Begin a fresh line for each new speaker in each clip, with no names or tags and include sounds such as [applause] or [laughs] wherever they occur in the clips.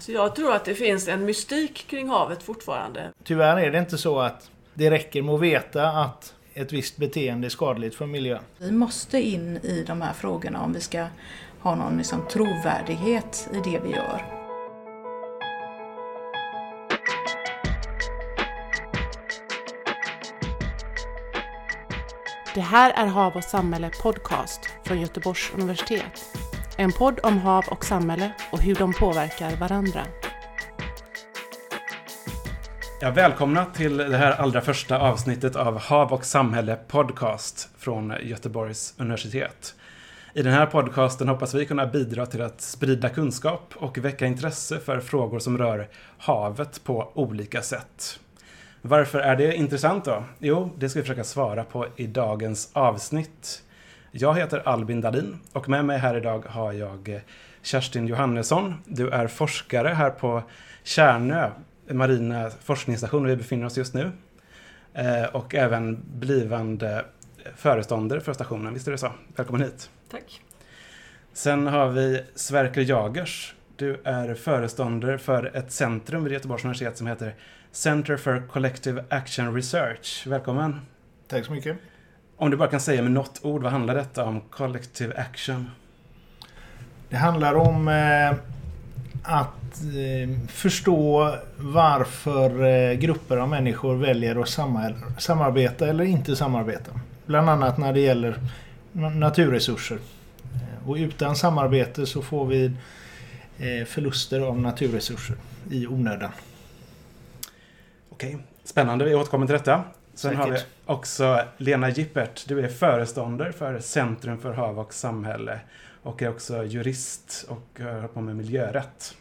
Alltså jag tror att det finns en mystik kring havet fortfarande.
Tyvärr är det inte så att det räcker med att veta att ett visst beteende är skadligt för miljön.
Vi måste in i de här frågorna om vi ska ha någon liksom trovärdighet i det vi gör.
Det här är Hav och samhälle podcast från Göteborgs universitet. En podd om hav och samhälle och hur de påverkar varandra.
Ja, välkomna till det här allra första avsnittet av Hav och samhälle podcast från Göteborgs universitet. I den här podcasten hoppas vi kunna bidra till att sprida kunskap och väcka intresse för frågor som rör havet på olika sätt. Varför är det intressant då? Jo, det ska vi försöka svara på i dagens avsnitt. Jag heter Albin Dahlin och med mig här idag har jag Kerstin Johannesson. Du är forskare här på Kärnö marina forskningsstation där vi befinner oss just nu. Eh, och även blivande föreståndare för stationen, visst är det så? Välkommen hit.
Tack.
Sen har vi Sverker Jagers. Du är föreståndare för ett centrum vid Göteborgs universitet som heter Center for Collective Action Research. Välkommen.
Tack så mycket.
Om du bara kan säga med något ord, vad handlar detta om Collective Action?
Det handlar om eh, att eh, förstå varför eh, grupper av människor väljer att samarbeta eller inte samarbeta. Bland annat när det gäller naturresurser. Eh, och utan samarbete så får vi förluster av naturresurser i onödan.
Okej, spännande. Vi återkommer till detta. Sen Säkert. har vi också Lena Gippert. Du är föreståndare för Centrum för hav och samhälle och är också jurist och har på med miljörätt.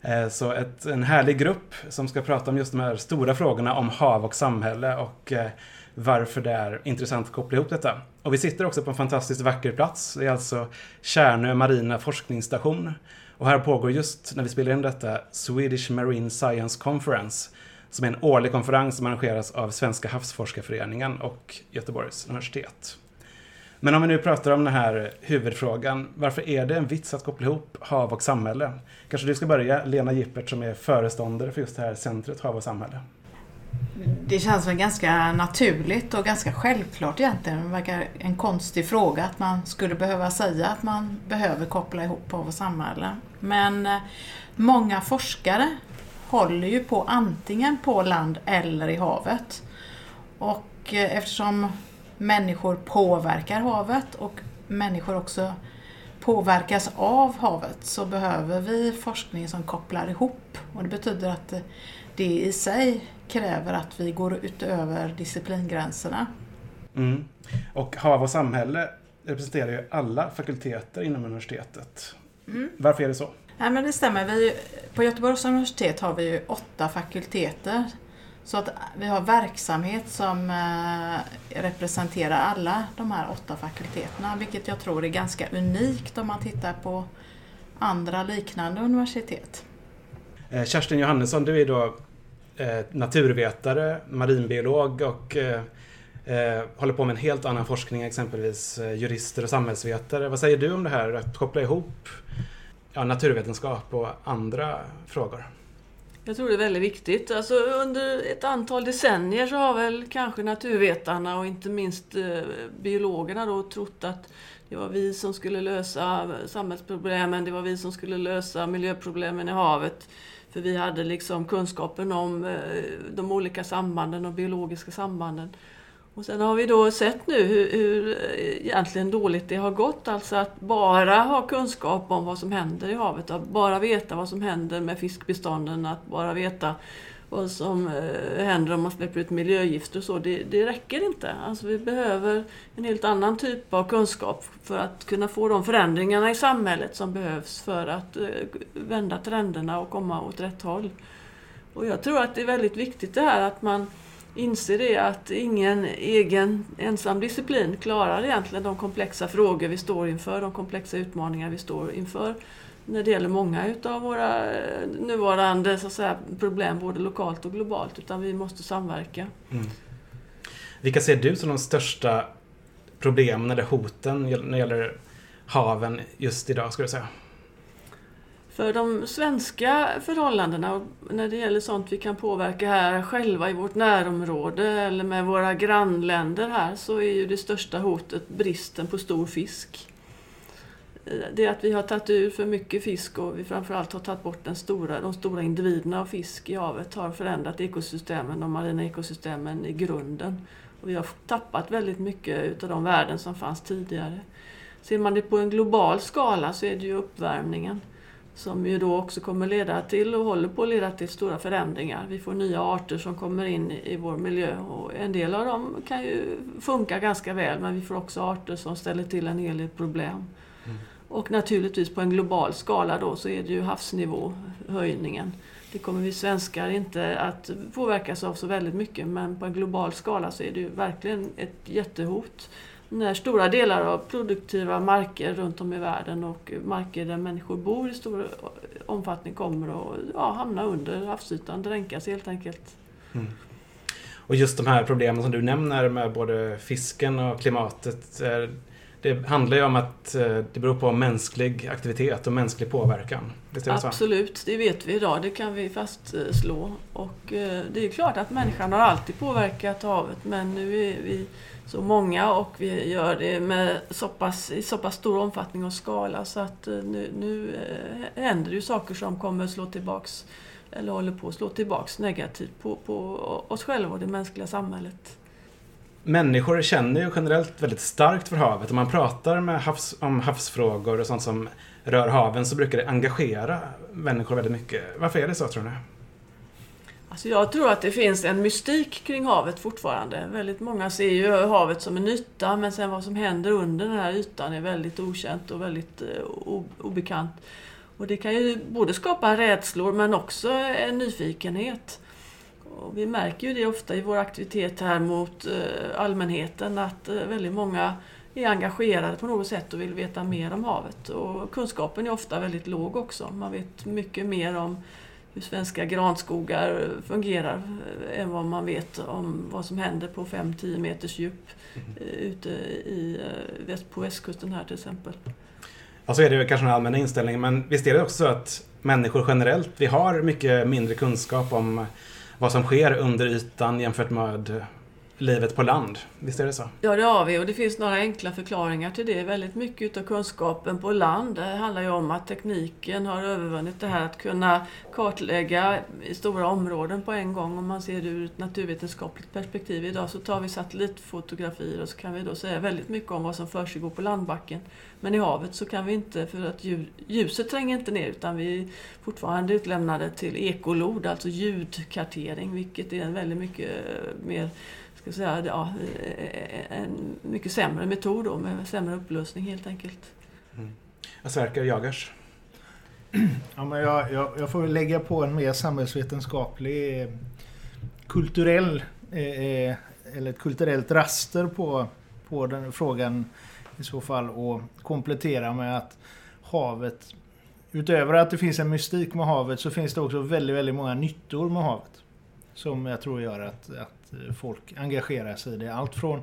Eh, så ett, en härlig grupp som ska prata om just de här stora frågorna om hav och samhälle och eh, varför det är intressant att koppla ihop detta. Och vi sitter också på en fantastiskt vacker plats. Det är alltså Kärnö marina forskningsstation. Och här pågår just, när vi spelar in detta, Swedish Marine Science Conference som är en årlig konferens som arrangeras av Svenska havsforskarföreningen och Göteborgs universitet. Men om vi nu pratar om den här huvudfrågan, varför är det en vits att koppla ihop hav och samhälle? Kanske du ska börja, Lena Gippert som är föreståndare för just det här centret Hav och samhälle.
Det känns väl ganska naturligt och ganska självklart egentligen. Det verkar en konstig fråga att man skulle behöva säga att man behöver koppla ihop hav och samhälle. Men eh, många forskare håller ju på antingen på land eller i havet. Och eh, eftersom människor påverkar havet och människor också påverkas av havet så behöver vi forskning som kopplar ihop. Och det betyder att det i sig kräver att vi går utöver disciplingränserna.
Mm. Och Hav och samhälle representerar ju alla fakulteter inom universitetet. Mm. Varför är det så?
Nej, men det stämmer. Vi, på Göteborgs universitet har vi ju åtta fakulteter. Så att vi har verksamhet som eh, representerar alla de här åtta fakulteterna, vilket jag tror är ganska unikt om man tittar på andra liknande universitet.
Eh, Kerstin Johannesson, du är då eh, naturvetare, marinbiolog och eh, eh, håller på med en helt annan forskning, exempelvis jurister och samhällsvetare. Vad säger du om det här att koppla ihop ja, naturvetenskap och andra frågor?
Jag tror det är väldigt viktigt. Alltså, under ett antal decennier så har väl kanske naturvetarna och inte minst eh, biologerna då trott att det var vi som skulle lösa samhällsproblemen, det var vi som skulle lösa miljöproblemen i havet. För vi hade liksom kunskapen om eh, de olika sambanden och biologiska sambanden. Och sen har vi då sett nu hur, hur eh, egentligen dåligt det har gått. Alltså att bara ha kunskap om vad som händer i havet, att bara veta vad som händer med fiskbestånden, att bara veta vad som eh, händer om man släpper ut miljögifter och så, det, det räcker inte. Alltså vi behöver en helt annan typ av kunskap för att kunna få de förändringarna i samhället som behövs för att eh, vända trenderna och komma åt rätt håll. Och jag tror att det är väldigt viktigt det här att man inse det att ingen egen ensam disciplin klarar egentligen de komplexa frågor vi står inför, de komplexa utmaningar vi står inför när det gäller många utav våra eh, nuvarande så att säga, problem, både lokalt och globalt, utan vi måste samverka. Mm.
Vilka ser du som de största problemen eller hoten när det gäller haven just idag, skulle du säga?
För de svenska förhållandena, när det gäller sånt vi kan påverka här själva i vårt närområde eller med våra grannländer här, så är ju det största hotet bristen på stor fisk. Eh, det är att vi har tagit ur för mycket fisk och vi framförallt har tagit bort den stora, de stora individerna av fisk i havet har förändrat ekosystemen, de marina ekosystemen i grunden. Och vi har tappat väldigt mycket av de värden som fanns tidigare. Ser man det på en global skala så är det ju uppvärmningen som ju då också kommer leda till och håller på att leda till stora förändringar. Vi får nya arter som kommer in i vår miljö och en del av dem kan ju funka ganska väl men vi får också arter som ställer till en hel del problem. Mm. Och naturligtvis på en global skala då så är det ju havsnivåhöjningen. Det kommer vi svenskar inte att påverkas av så väldigt mycket men på en global skala så är det ju verkligen ett jättehot när stora delar av produktiva marker runt om i världen och marker där människor bor i stor omfattning kommer att ja, hamna under havsytan, dränkas helt enkelt. Mm.
Och just de här problemen som du nämner med både fisken och klimatet. Det handlar ju om att eh, det beror på mänsklig aktivitet och mänsklig påverkan.
Det Absolut, det vet vi idag. Det kan vi fastslå. Och eh, det är klart att människan har alltid påverkat havet men nu är vi så många och vi gör det med så pass, i så pass stor omfattning och skala så att eh, nu, nu eh, händer det ju saker som kommer slå tillbaks eller håller på att slå tillbaks negativt på, på oss själva och det mänskliga samhället.
Människor känner ju generellt väldigt starkt för havet. Om man pratar med havs, om havsfrågor och sånt som rör haven så brukar det engagera människor väldigt mycket. Varför är det så tror ni?
Alltså jag tror att det finns en mystik kring havet fortfarande. Väldigt många ser ju havet som en yta men sen vad som händer under den här ytan är väldigt okänt och väldigt eh, obekant. Och det kan ju både skapa rädslor men också en nyfikenhet. Och vi märker ju det ofta i vår aktivitet här mot eh, allmänheten att eh, väldigt många är engagerade på något sätt och vill veta mer om havet. Och kunskapen är ofta väldigt låg också. Man vet mycket mer om hur svenska granskogar fungerar än vad man vet om vad som händer på 5-10 meters djup mm. ute i, eh, på västkusten här till exempel.
Ja, så är det kanske en allmän inställning, men visst är det också så att människor generellt, vi har mycket mindre kunskap om vad som sker under ytan jämfört med livet på land. Visst är det så?
Ja, det har vi och det finns några enkla förklaringar till det. Väldigt mycket av kunskapen på land det handlar ju om att tekniken har övervunnit det här att kunna kartlägga i stora områden på en gång. Om man ser det ur ett naturvetenskapligt perspektiv. Idag så tar vi satellitfotografier och så kan vi då säga väldigt mycket om vad som försiggår på landbacken. Men i havet så kan vi inte, för att ljuset tränger inte ner utan vi är fortfarande utlämnade till ekolod, alltså ljudkartering, vilket är en väldigt mycket eh, mer ska säga, ja, en mycket sämre metod då, med sämre upplösning helt enkelt.
Mm. Sverker Jagers? [clears throat]
Ja, men jag, jag, jag, får lägga på en mer samhällsvetenskaplig kulturell eh, eller ett kulturellt raster på, på den frågan i så fall och komplettera med att havet Utöver att det finns en mystik med havet så finns det också väldigt, väldigt många nyttor med havet. Som jag tror gör att, att folk engagerar sig i det. Allt från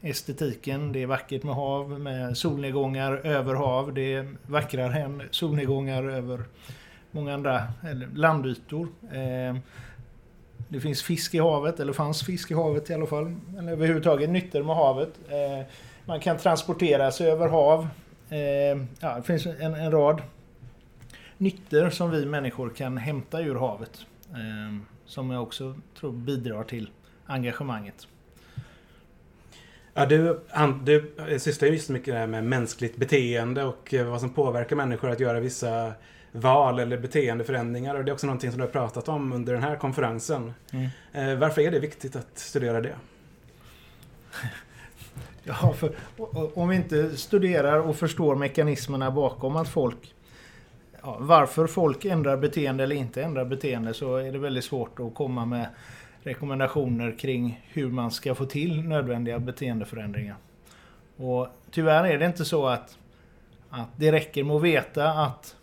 estetiken, det är vackert med hav, med solnedgångar över hav. Det är vackrare än solnedgångar över många andra landytor. Eh, det finns fisk i havet, eller fanns fisk i havet i alla fall. Eller överhuvudtaget nyttor med havet. Eh, man kan transportera sig över hav. Eh, ja, det finns en, en rad nyttor som vi människor kan hämta ur havet. Eh, som jag också tror bidrar till engagemanget.
Ja, du, du sysslar ju just mycket med mänskligt beteende och vad som påverkar människor att göra vissa val eller beteendeförändringar. Och det är också någonting som du har pratat om under den här konferensen. Mm. Eh, varför är det viktigt att studera det? [laughs]
Ja, för om vi inte studerar och förstår mekanismerna bakom att folk ja, varför folk ändrar beteende eller inte ändrar beteende så är det väldigt svårt att komma med rekommendationer kring hur man ska få till nödvändiga beteendeförändringar. Och tyvärr är det inte så att, att det räcker med att veta att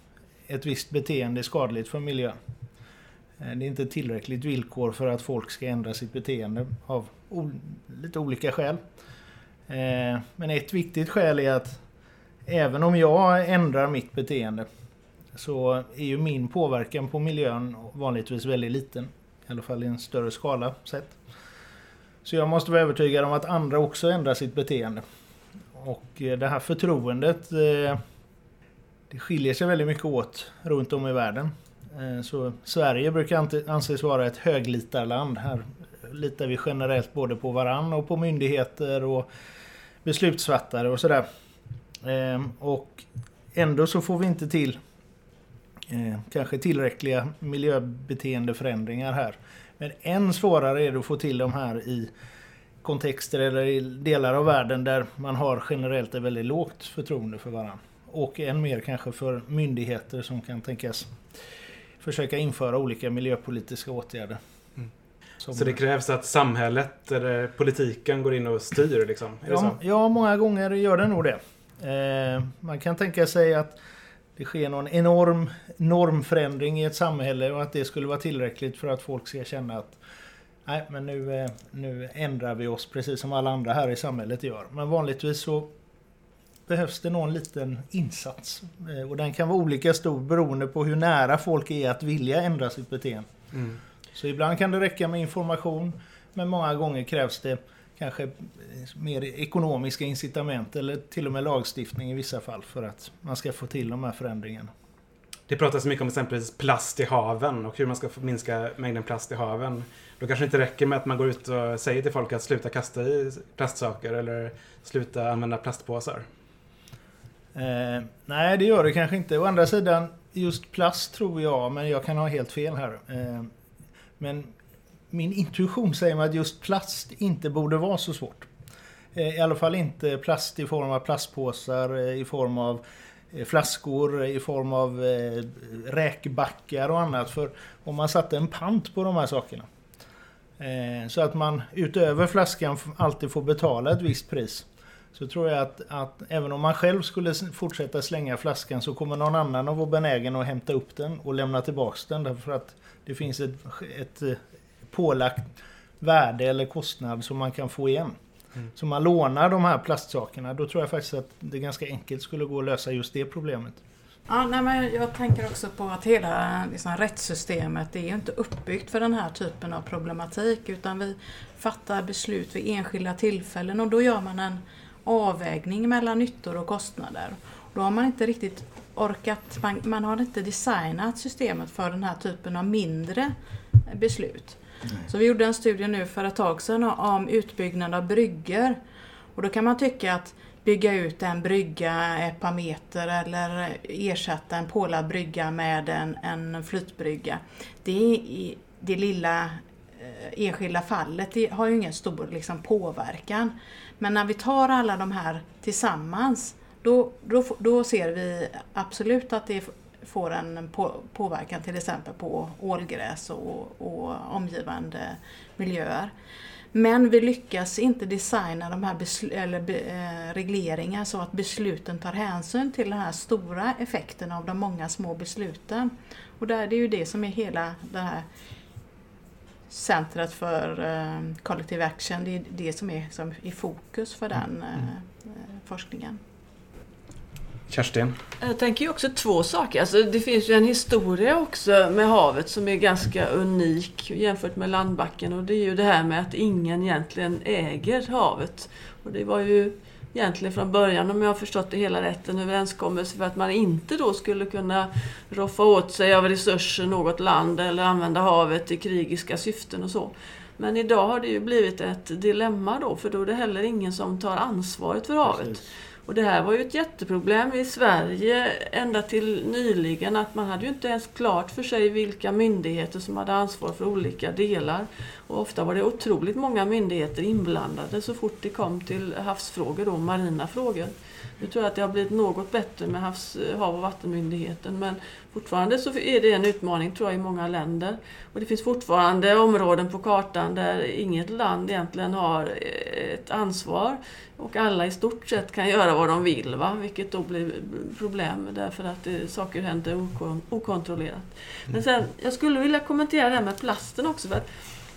ett visst beteende är skadligt för miljön. Eh, det är inte tillräckligt villkor för att folk ska ändra sitt beteende av lite olika skäl. Eh, men ett viktigt skäl är att även om jag ändrar mitt beteende så är ju min påverkan på miljön vanligtvis väldigt liten. I alla fall i en större skala sett. Så jag måste vara övertygad om att andra också ändrar sitt beteende. Och eh, det här förtroendet eh, det skiljer sig väldigt mycket åt runt om i världen. Eh, så Sverige brukar anses vara ett höglitarland. Här litar vi generellt både på varann och på myndigheter och beslutsfattare och sådär. Ehm, och ändå så får vi inte till eh, kanske tillräckliga miljöbeteendeförändringar här. Men än svårare är det att få till de här i kontexter eller i delar av världen där man har generellt ett väldigt lågt förtroende för varandra. Och än mer kanske för myndigheter som kan tänkas försöka införa olika miljöpolitiska åtgärder.
Som... Så det krävs att samhället eller politiken går in och styr liksom?
Ja, ja, många gånger gör det nog det. Eh, man kan tänka sig att det sker någon enorm normförändring i ett samhälle och att det skulle vara tillräckligt för att folk ska känna att nej, men nu, eh, nu ändrar vi oss precis som alla andra här i samhället gör. Men vanligtvis så behövs det någon liten insats. Eh, och den kan vara olika stor beroende på hur nära folk är att vilja ändra sitt beteende. Mm. Så ibland kan det räcka med information men många gånger krävs det kanske mer ekonomiska incitament eller till och med lagstiftning i vissa fall för att man ska få till de här förändringarna.
Det pratas mycket om exempelvis plast i haven och hur man ska minska mängden plast i haven. Då kanske det inte räcker med att man går ut och säger till folk att sluta kasta i plastsaker eller sluta använda plastpåsar.
Eh, nej, det gör det kanske inte. Å andra sidan, just plast tror jag, men jag kan ha helt fel här. Eh, men min intuition säger mig att just plast inte borde vara så svårt. Eh, I alla fall inte plast i form av plastpåsar, eh, i form av eh, flaskor, i form av räkbackar och annat. För om man satte en pant på de här sakerna så att man utöver flaskan alltid får betala ett visst pris. Så tror jag att, att även om man själv skulle fortsätta slänga flaskan så kommer någon annan att vara benägen att hämta upp den och lämna tillbaks den. Därför att det finns ett, ett pålagt värde eller kostnad som man kan få igen. Mm. Så man lånar de här plastsakerna, då tror jag faktiskt att det ganska enkelt skulle gå att lösa just det problemet.
Ja, nej, men jag tänker också på att hela liksom, rättssystemet är ju inte uppbyggt för den här typen av problematik utan vi fattar beslut vid enskilda tillfällen och då gör man en avvägning mellan nyttor och kostnader. Då har man inte riktigt orkat, man, man har inte designat systemet för den här typen av mindre beslut. Så vi gjorde en studie nu för ett tag sedan om utbyggnad av bryggor. Och då kan man tycka att bygga ut en brygga ett par meter eller ersätta en pålad brygga med en, en flytbrygga. Det, är, det lilla eh, enskilda fallet det har ju ingen stor liksom, påverkan. Men när vi tar alla de här tillsammans då, då, då ser vi absolut att det får en på, påverkan till exempel på ålgräs och, och omgivande miljöer. Men vi lyckas inte designa de här eller, eh, regleringar så att besluten tar hänsyn till den här stora effekten av de många små besluten. Och där, det är ju det som är hela det här centret för eh, Collective Action, det är det som är som i fokus för den eh, eh forskningen.
Kerstin?
Jag tänker ju också två saker. Alltså, det finns ju en historia också med havet som är ganska unik jämfört med landbacken. Och det är ju det här med att ingen egentligen äger havet. Och det var ju egentligen från början, om jag har förstått det hela rätt, en överenskommelse för att man inte då skulle kunna roffa åt sig av resurser något land eller använda havet i krigiska syften och så. Men idag har det ju blivit ett dilemma då, för då är det heller ingen som tar ansvaret för havet. Precis. Och det här var ju ett jätteproblem i Sverige ända till nyligen att man hade ju inte ens klart för sig vilka myndigheter som hade ansvar för olika delar. Och ofta var det otroligt många myndigheter inblandade så fort det kom till havsfrågor, och marina frågor. Nu tror jag att det har blivit något bättre med Havs, hav och vattenmyndigheten men fortfarande så är det en utmaning tror jag i många länder. Och det finns fortfarande områden på kartan där inget land egentligen har ett ansvar och alla i stort sett kan göra vad de vill, va? vilket då blir problem därför att det, saker händer okon okontrollerat. Men mm. sen, jag skulle vilja kommentera det här med plasten också. För att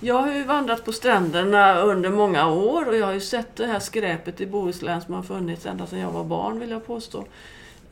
jag har ju vandrat på stränderna under många år och jag har ju sett det här skräpet i Bohuslän som har funnits ända sedan jag var barn vill jag påstå.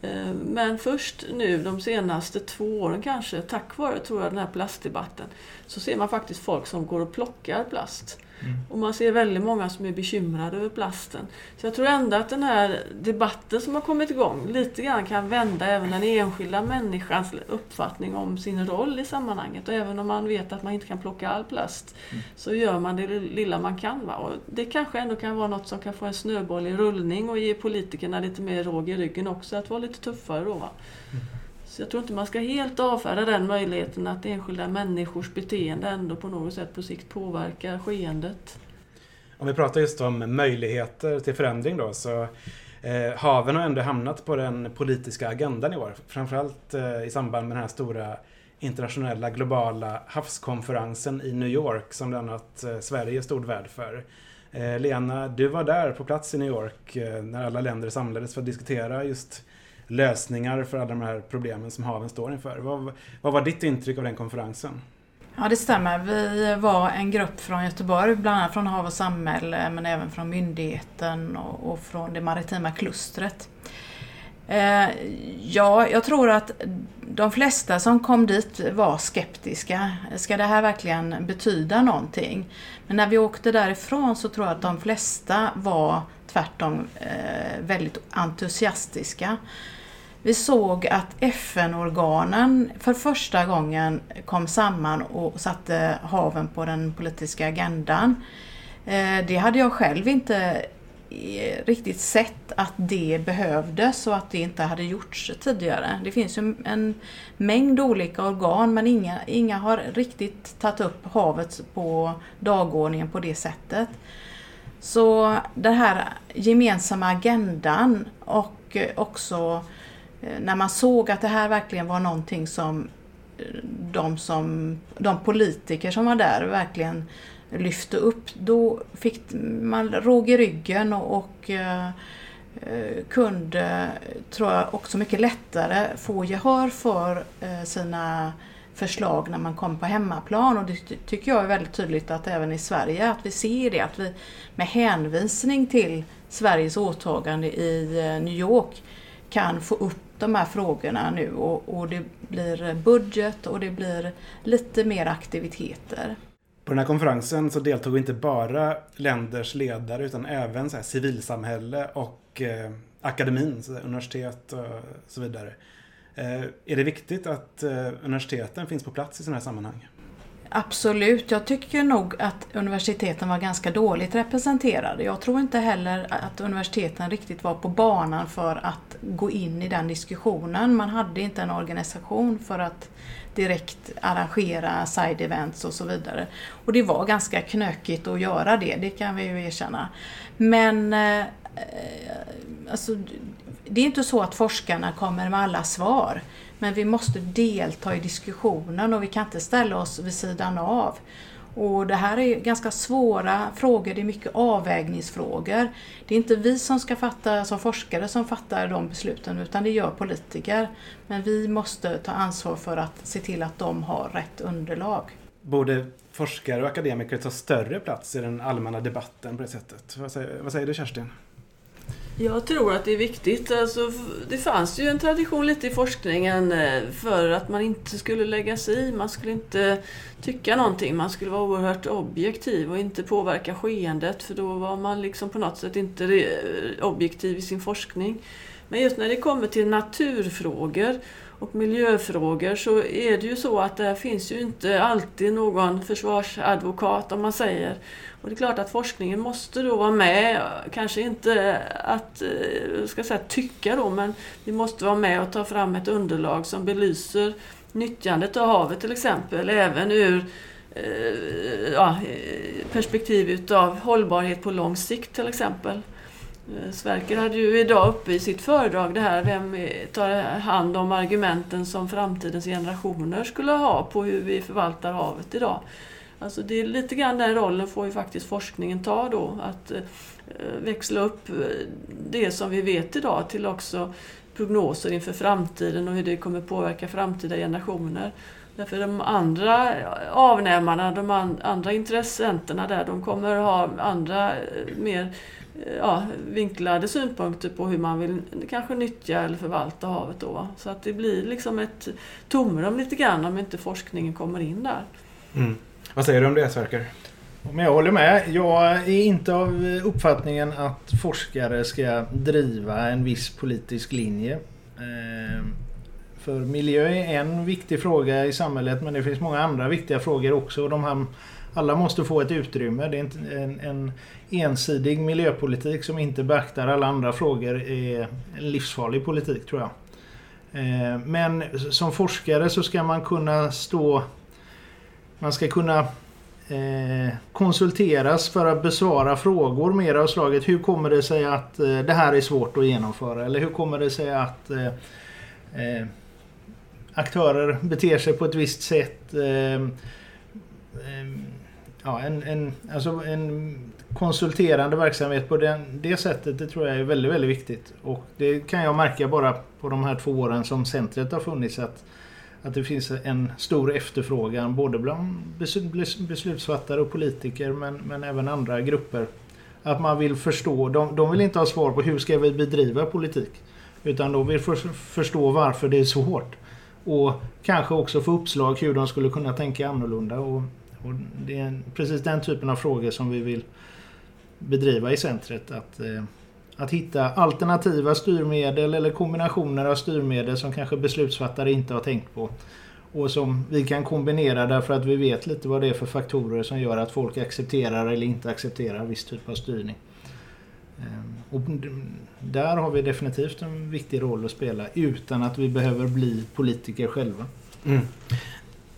Eh, men först nu de senaste två åren kanske, tack vare tror jag den här plastdebatten, så ser man faktiskt folk som går och plockar plast. Mm. Och man ser väldigt många som är bekymrade över plasten. Så jag tror ändå att den här debatten som har kommit igång lite grann kan vända även den enskilda människans uppfattning om sin roll i sammanhanget. Och även om man vet att man inte kan plocka all plast mm. så gör man det lilla man kan. Va? Och det kanske ändå kan vara något som kan få en snöboll i rullning och ge politikerna lite mer råg i ryggen också, att vara lite tuffare då. Va? Mm. Så jag tror inte man ska helt avfärda den möjligheten att enskilda människors beteende ändå på något sätt på sikt påverkar skeendet.
Om vi pratar just om möjligheter till förändring då så eh, haven har ändå hamnat på den politiska agendan i år. Framförallt eh, i samband med den här stora internationella globala havskonferensen i New York som bland annat eh, Sverige stod värd för. Eh, Lena, du var där på plats i New York eh, när alla länder samlades för att diskutera just lösningar för alla de här problemen som haven står inför. Vad, vad var ditt intryck av den konferensen?
Ja det stämmer. Vi var en grupp från Göteborg, bland annat från Hav och samhälle men även från myndigheten och, och från det maritima klustret. Eh, ja, jag tror att de flesta som kom dit var skeptiska. Ska det här verkligen betyda någonting? Men när vi åkte därifrån så tror jag att de flesta var tvärtom eh, väldigt entusiastiska. Vi såg att FN-organen för första gången kom samman och satte haven på den politiska agendan. Eh, det hade jag själv inte eh, riktigt sett att det behövdes och att det inte hade gjorts tidigare. Det finns ju en mängd olika organ men inga, inga har riktigt tagit upp havet på dagordningen på det sättet. Så den här gemensamma agendan och också Eh, Eh, när man såg att det här verkligen var någonting som eh, de, som, de politiker som var där verkligen lyfte upp, då fick man råg i ryggen och, och eh, eh, kunde, tror jag, också mycket lättare få gehör för eh, sina förslag när man kom på hemmaplan. Och det tycker jag är väldigt tydligt att även i Sverige att vi ser det, att vi med hänvisning till Sveriges åtagande i New York kan få upp de här frågorna nu och, och det blir budget och det blir lite mer aktiviteter.
På den här konferensen så deltog inte bara länders ledare utan även så här, civilsamhälle och eh, akademin, så universitet och så vidare. Eh, är det viktigt att eh, universiteten finns på plats i sådana här sammanhang?
Absolut, jag tycker nog att universiteten var ganska dåligt representerade. Jag tror inte heller att universiteten riktigt var på banan för att gå in i den diskussionen. Man hade inte en organisation för att direkt arrangera side events och så vidare. Och det var ganska knökigt att göra det, det kan vi ju erkänna. Men eh, alltså, det är inte så att forskarna kommer med alla svar. Men vi måste delta i diskussionen och vi kan inte ställa oss vid sidan av. Och det här är ganska svåra frågor, det är mycket avvägningsfrågor. Det är inte vi som ska fatta, som forskare, som fattar de besluten utan det gör politiker. Men vi måste ta ansvar för att se till att de har rätt underlag.
Borde forskare och akademiker ta större plats i den allmänna debatten på det sättet? Vad säger, vad säger du Kerstin?
Jag tror att det är viktigt. Alltså, det fanns ju en tradition lite i forskningen eh, för att man inte skulle lägga sig i. Man skulle inte tycka någonting. Man skulle vara oerhört objektiv och inte påverka skeendet för då var man liksom på något sätt inte objektiv i sin forskning. Men just när det kommer till naturfrågor och miljöfrågor så är det ju så att det finns ju inte alltid någon försvarsadvokat om man säger. Och det är klart att forskningen måste då vara med, kanske inte att eh, ska säga, tycka då, men vi måste vara med och ta fram ett underlag som belyser nyttjandet av havet till exempel, även ur eh, ja, eh, perspektiv utav hållbarhet på lång sikt till exempel. Eh, Sverker hade ju idag uppe i sitt föredrag det här, vem tar hand om argumenten som framtidens generationer skulle ha på hur vi förvaltar havet idag. Alltså det är lite grann den rollen får ju faktiskt forskningen ta då, att eh, växla upp eh, det som vi vet idag till också prognoser inför framtiden och hur det kommer påverka framtida generationer. Därför de andra avnämarna, de andra intressenterna där, de kommer ha andra mer ja, vinklade synpunkter på hur man vill kanske nyttja eller förvalta havet. Då. Så att det blir liksom ett tomrum lite grann om inte forskningen kommer in där.
Mm. Vad säger du om det Sverker?
Jag håller med. Jag är inte av uppfattningen att forskare ska driva en viss politisk linje. Ehm, för miljö är en viktig fråga i samhället men det finns många andra viktiga frågor också. De här, alla måste få ett utrymme. Det är inte en, en ensidig miljöpolitik som inte beaktar alla andra frågor är en livsfarlig politik tror jag. Eh, men som forskare så ska man kunna stå... Man ska kunna eh, konsulteras för att besvara frågor mer av slaget hur kommer det sig att eh, det här är svårt att genomföra eller hur kommer det sig att aktörer beter sig på ett visst sätt. Ja, en, en, alltså en konsulterande verksamhet på den, det sättet det tror jag är väldigt, väldigt viktigt. Och det kan jag märka bara på de här två åren som centret har funnits att att det finns en stor efterfrågan både bland beslutsfattare och politiker men, men även andra grupper. Att man vill förstå, de, de vill inte ha svar på hur ska vi bedriva politik. Utan de vill för, förstå varför det är så hårt. Och kanske också få uppslag hur de skulle kunna tänka annorlunda. Och, och det är precis den typen av frågor som vi vill bedriva i centret. Att, eh, att hitta alternativa styrmedel eller kombinationer av styrmedel som kanske beslutsfattare inte har tänkt på. Och som vi kan kombinera därför att vi vet lite vad det är för faktorer som gör att folk accepterar eller inte accepterar viss typ av styrning. Eh, och där har vi definitivt en viktig roll att spela utan att vi behöver bli politiker själva. Mm.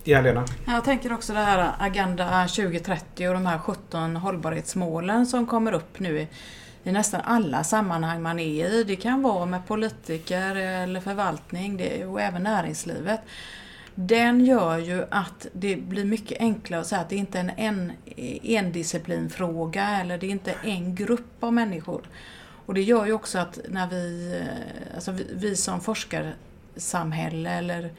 Ja, Lena?
Jag tänker också det här Agenda 2030 och de här 17 hållbarhetsmålen som kommer upp nu i nästan alla sammanhang man är i. Det kan vara med politiker eller förvaltning det, och även näringslivet. Den gör ju att det blir mycket enklare att säga att det inte är en, en endisciplinfråga eller det är inte en grupp av människor. Och det gör ju också att när vi, alltså vi, vi som forskarsamhälle eller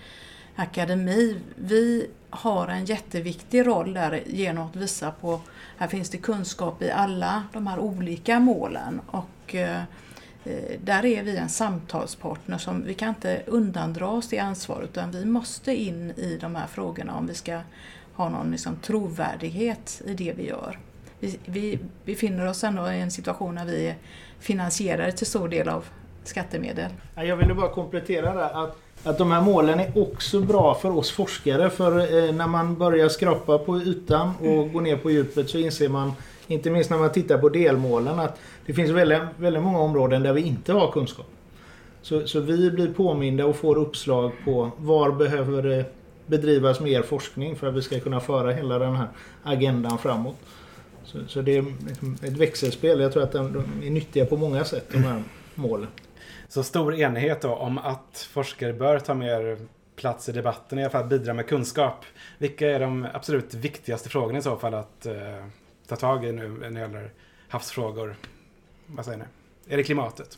akademi, vi har en jätteviktig roll där genom att visa på här finns det kunskap i alla de här olika målen och eh, eh, där är vi en samtalspartner som vi kan inte undandra oss det ansvaret utan vi måste in i de här frågorna om vi ska ha någon liksom trovärdighet i det vi gör. Vi, vi befinner oss ändå i en situation när vi är finansierade till stor del av skattemedel.
Jag ville bara komplettera där att att de här målen är också bra för oss forskare. För eh, när man börjar skrapa på ytan och mm. gå ner på djupet så inser man, inte minst när man tittar på delmålen, att det finns väldigt, väldigt många områden där vi inte har kunskap. Så, så vi blir påminda och får uppslag på var behöver det bedrivas mer forskning för att vi ska kunna föra hela den här agendan framåt. Så, så det är liksom ett växelspel. Jag tror att de är nyttiga på många sätt, de här målen.
Så stor enighet då om att forskare bör ta mer plats i debatten, i alla fall bidra med kunskap. Vilka är de absolut viktigaste frågorna i så fall att uh, ta tag i nu när det gäller havsfrågor? Vad säger ni? Är det klimatet?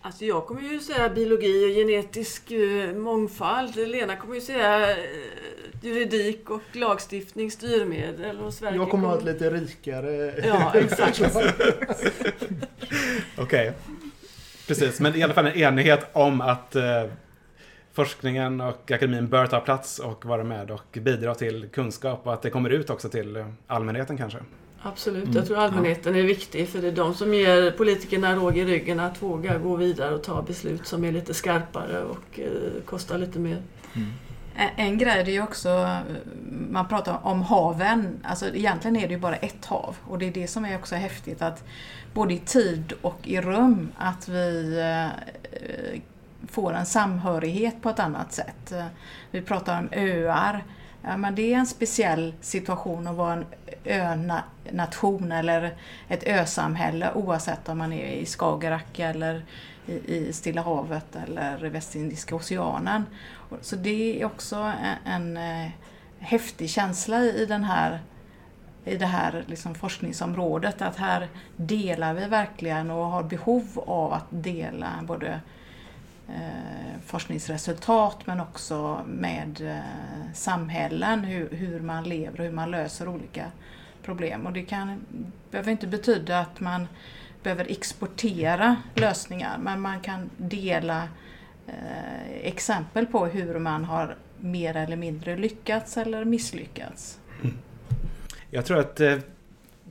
Alltså jag kommer ju säga biologi och genetisk uh, mångfald. Lena kommer ju säga uh, juridik och lagstiftning, styrmedel och
Sverige Jag kommer att ha ett lite rikare...
Ja, exakt. [laughs]
Okej. Okay. Precis, men i alla fall en enighet om att eh, forskningen och akademin bör ta plats och vara med och bidra till kunskap och att det kommer ut också till allmänheten kanske.
Absolut, mm. jag tror allmänheten är viktig för det är de som ger politikerna råg i ryggen att våga gå vidare och ta beslut som är lite skarpare och eh, kostar lite mer. Mm.
En grej är ju också, man pratar om haven, alltså egentligen är det ju bara ett hav. Och det är det som är också häftigt att både i tid och i rum att vi får en samhörighet på ett annat sätt. Vi pratar om öar, ja, men det är en speciell situation att vara en önation eller ett ösamhälle oavsett om man är i Skagerrak eller i, Stilla havet eller Västindiska oceanen. Så det är också en, en eh, häftig känsla i, den här, i det här liksom forskningsområdet. Att här delar vi verkligen och har behov av att dela både Eh, forskningsresultat men också med eh, samhällen, hur, hur man lever och hur man löser olika problem. Och det kan, behöver inte betyda att man behöver exportera lösningar men man kan dela eh, exempel på hur man har mer eller mindre lyckats eller misslyckats. Mm.
Jag tror att eh,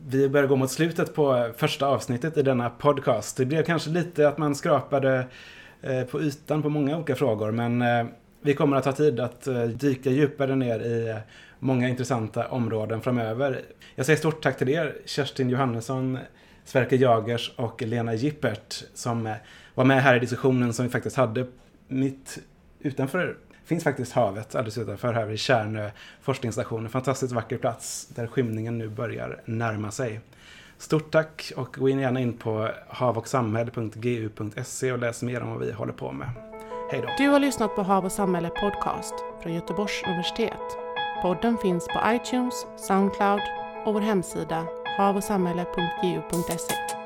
vi börjar gå mot slutet på eh, första avsnittet i denna podcast. Det blev kanske lite att man skrapade Eh, på ytan på många olika frågor men eh, vi kommer att ha tid att eh, dyka djupare ner i många intressanta områden framöver. Jag säger stort tack till er, Kerstin Johannesson, Sverker Jagers och Lena Gippert som var med här i diskussionen som vi faktiskt hade mitt utanför finns faktiskt havet alldeles utanför här vid Kärnö forskningsstation. En fantastiskt vacker plats där skymningen nu börjar närma sig. Stort tack och gå in gärna in på havochsamhälle.gu.se och läs mer om vad vi håller på med. Hej då!
Du har lyssnat på Hav och samhälle podcast från Göteborgs universitet. Podden finns på iTunes, Soundcloud och vår hemsida havochsamhälle.gu.se.